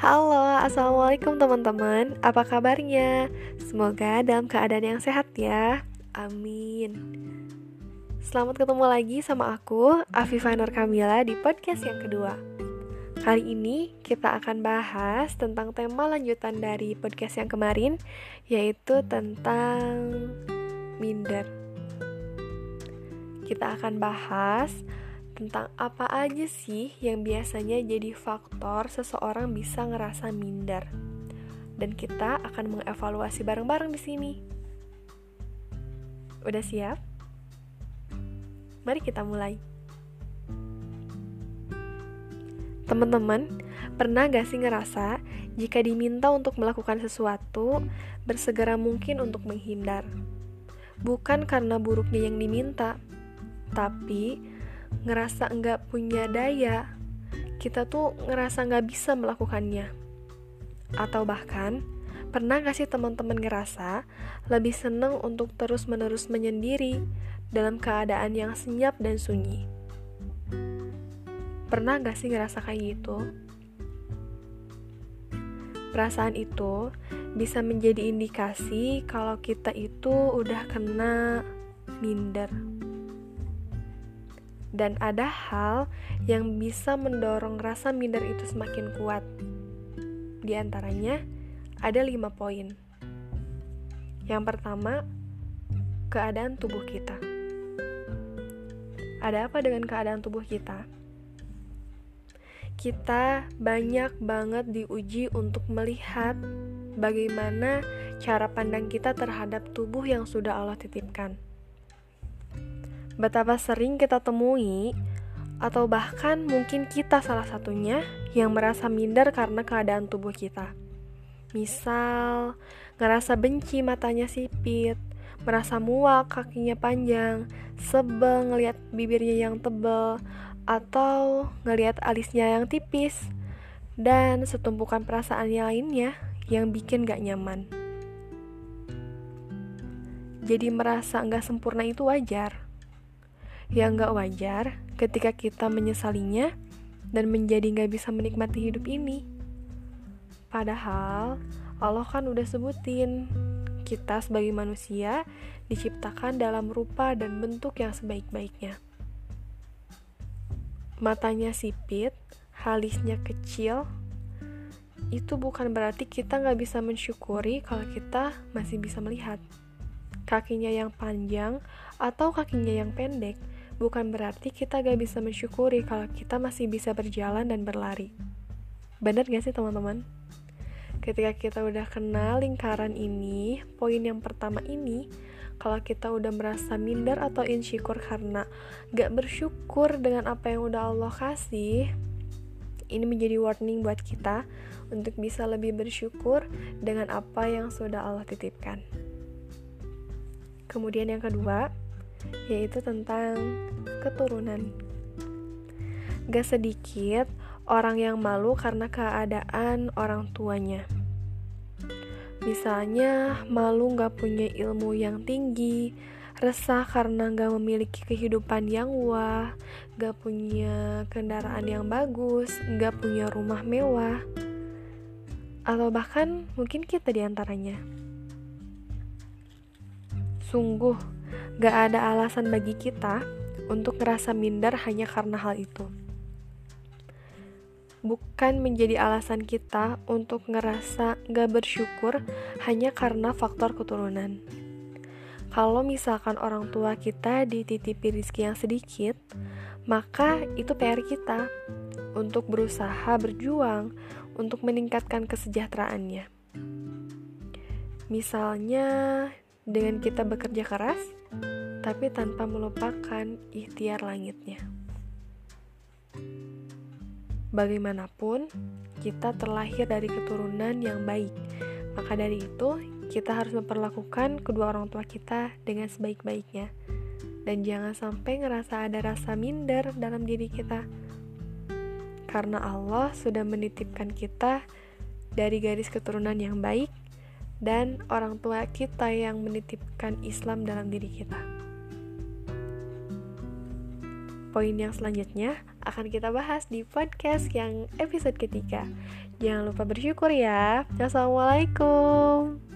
Assalamualaikum teman-teman, apa kabarnya? Semoga dalam keadaan yang sehat ya. Amin. Selamat ketemu lagi sama aku, Afifah Nur Kamila di podcast yang kedua. Kali ini kita akan bahas tentang tema lanjutan dari podcast yang kemarin Yaitu tentang minder. Kita akan bahas tentang apa aja sih yang biasanya jadi faktor seseorang bisa ngerasa minder. Dan kita akan mengevaluasi bareng-bareng di sini. Udah siap? Mari kita mulai. Teman-teman, pernah gak sih ngerasa jika diminta untuk melakukan sesuatu, bersegera mungkin untuk menghindar? Bukan karena buruknya yang diminta, tapi ngerasa nggak punya daya, kita tuh ngerasa nggak bisa melakukannya. Atau bahkan, pernah gak sih teman-teman ngerasa lebih seneng untuk terus-menerus menyendiri dalam keadaan yang senyap dan sunyi? Pernah gak sih ngerasa kayak gitu? Perasaan itu bisa menjadi indikasi kalau kita itu udah kena minder dan ada hal yang bisa mendorong rasa minder itu semakin kuat. Di antaranya, ada lima poin. Yang pertama, keadaan tubuh kita. Ada apa dengan keadaan tubuh kita? Kita banyak banget diuji untuk melihat bagaimana cara pandang kita terhadap tubuh yang sudah Allah titipkan betapa sering kita temui atau bahkan mungkin kita salah satunya yang merasa minder karena keadaan tubuh kita. Misal, ngerasa benci matanya sipit, merasa muak kakinya panjang, sebel ngelihat bibirnya yang tebal, atau ngelihat alisnya yang tipis, dan setumpukan perasaan yang lainnya yang bikin gak nyaman. Jadi merasa nggak sempurna itu wajar yang gak wajar ketika kita menyesalinya dan menjadi gak bisa menikmati hidup ini. Padahal Allah kan udah sebutin kita sebagai manusia diciptakan dalam rupa dan bentuk yang sebaik-baiknya. Matanya sipit, halisnya kecil, itu bukan berarti kita nggak bisa mensyukuri kalau kita masih bisa melihat. Kakinya yang panjang atau kakinya yang pendek bukan berarti kita gak bisa mensyukuri kalau kita masih bisa berjalan dan berlari. Bener gak sih teman-teman? Ketika kita udah kenal lingkaran ini, poin yang pertama ini, kalau kita udah merasa minder atau insecure karena gak bersyukur dengan apa yang udah Allah kasih, ini menjadi warning buat kita untuk bisa lebih bersyukur dengan apa yang sudah Allah titipkan. Kemudian yang kedua, yaitu tentang keturunan. Gak sedikit orang yang malu karena keadaan orang tuanya. Misalnya, malu gak punya ilmu yang tinggi, resah karena gak memiliki kehidupan yang wah, gak punya kendaraan yang bagus, gak punya rumah mewah, atau bahkan mungkin kita di antaranya. Sungguh, Gak ada alasan bagi kita untuk ngerasa minder hanya karena hal itu. Bukan menjadi alasan kita untuk ngerasa gak bersyukur hanya karena faktor keturunan. Kalau misalkan orang tua kita dititipi rizki yang sedikit, maka itu PR kita untuk berusaha berjuang untuk meningkatkan kesejahteraannya. Misalnya, dengan kita bekerja keras, tapi tanpa melupakan ikhtiar langitnya. Bagaimanapun, kita terlahir dari keturunan yang baik. Maka dari itu, kita harus memperlakukan kedua orang tua kita dengan sebaik-baiknya. Dan jangan sampai ngerasa ada rasa minder dalam diri kita. Karena Allah sudah menitipkan kita dari garis keturunan yang baik dan orang tua kita yang menitipkan Islam dalam diri kita. Poin yang selanjutnya akan kita bahas di podcast yang episode ketiga. Jangan lupa bersyukur ya. Assalamualaikum.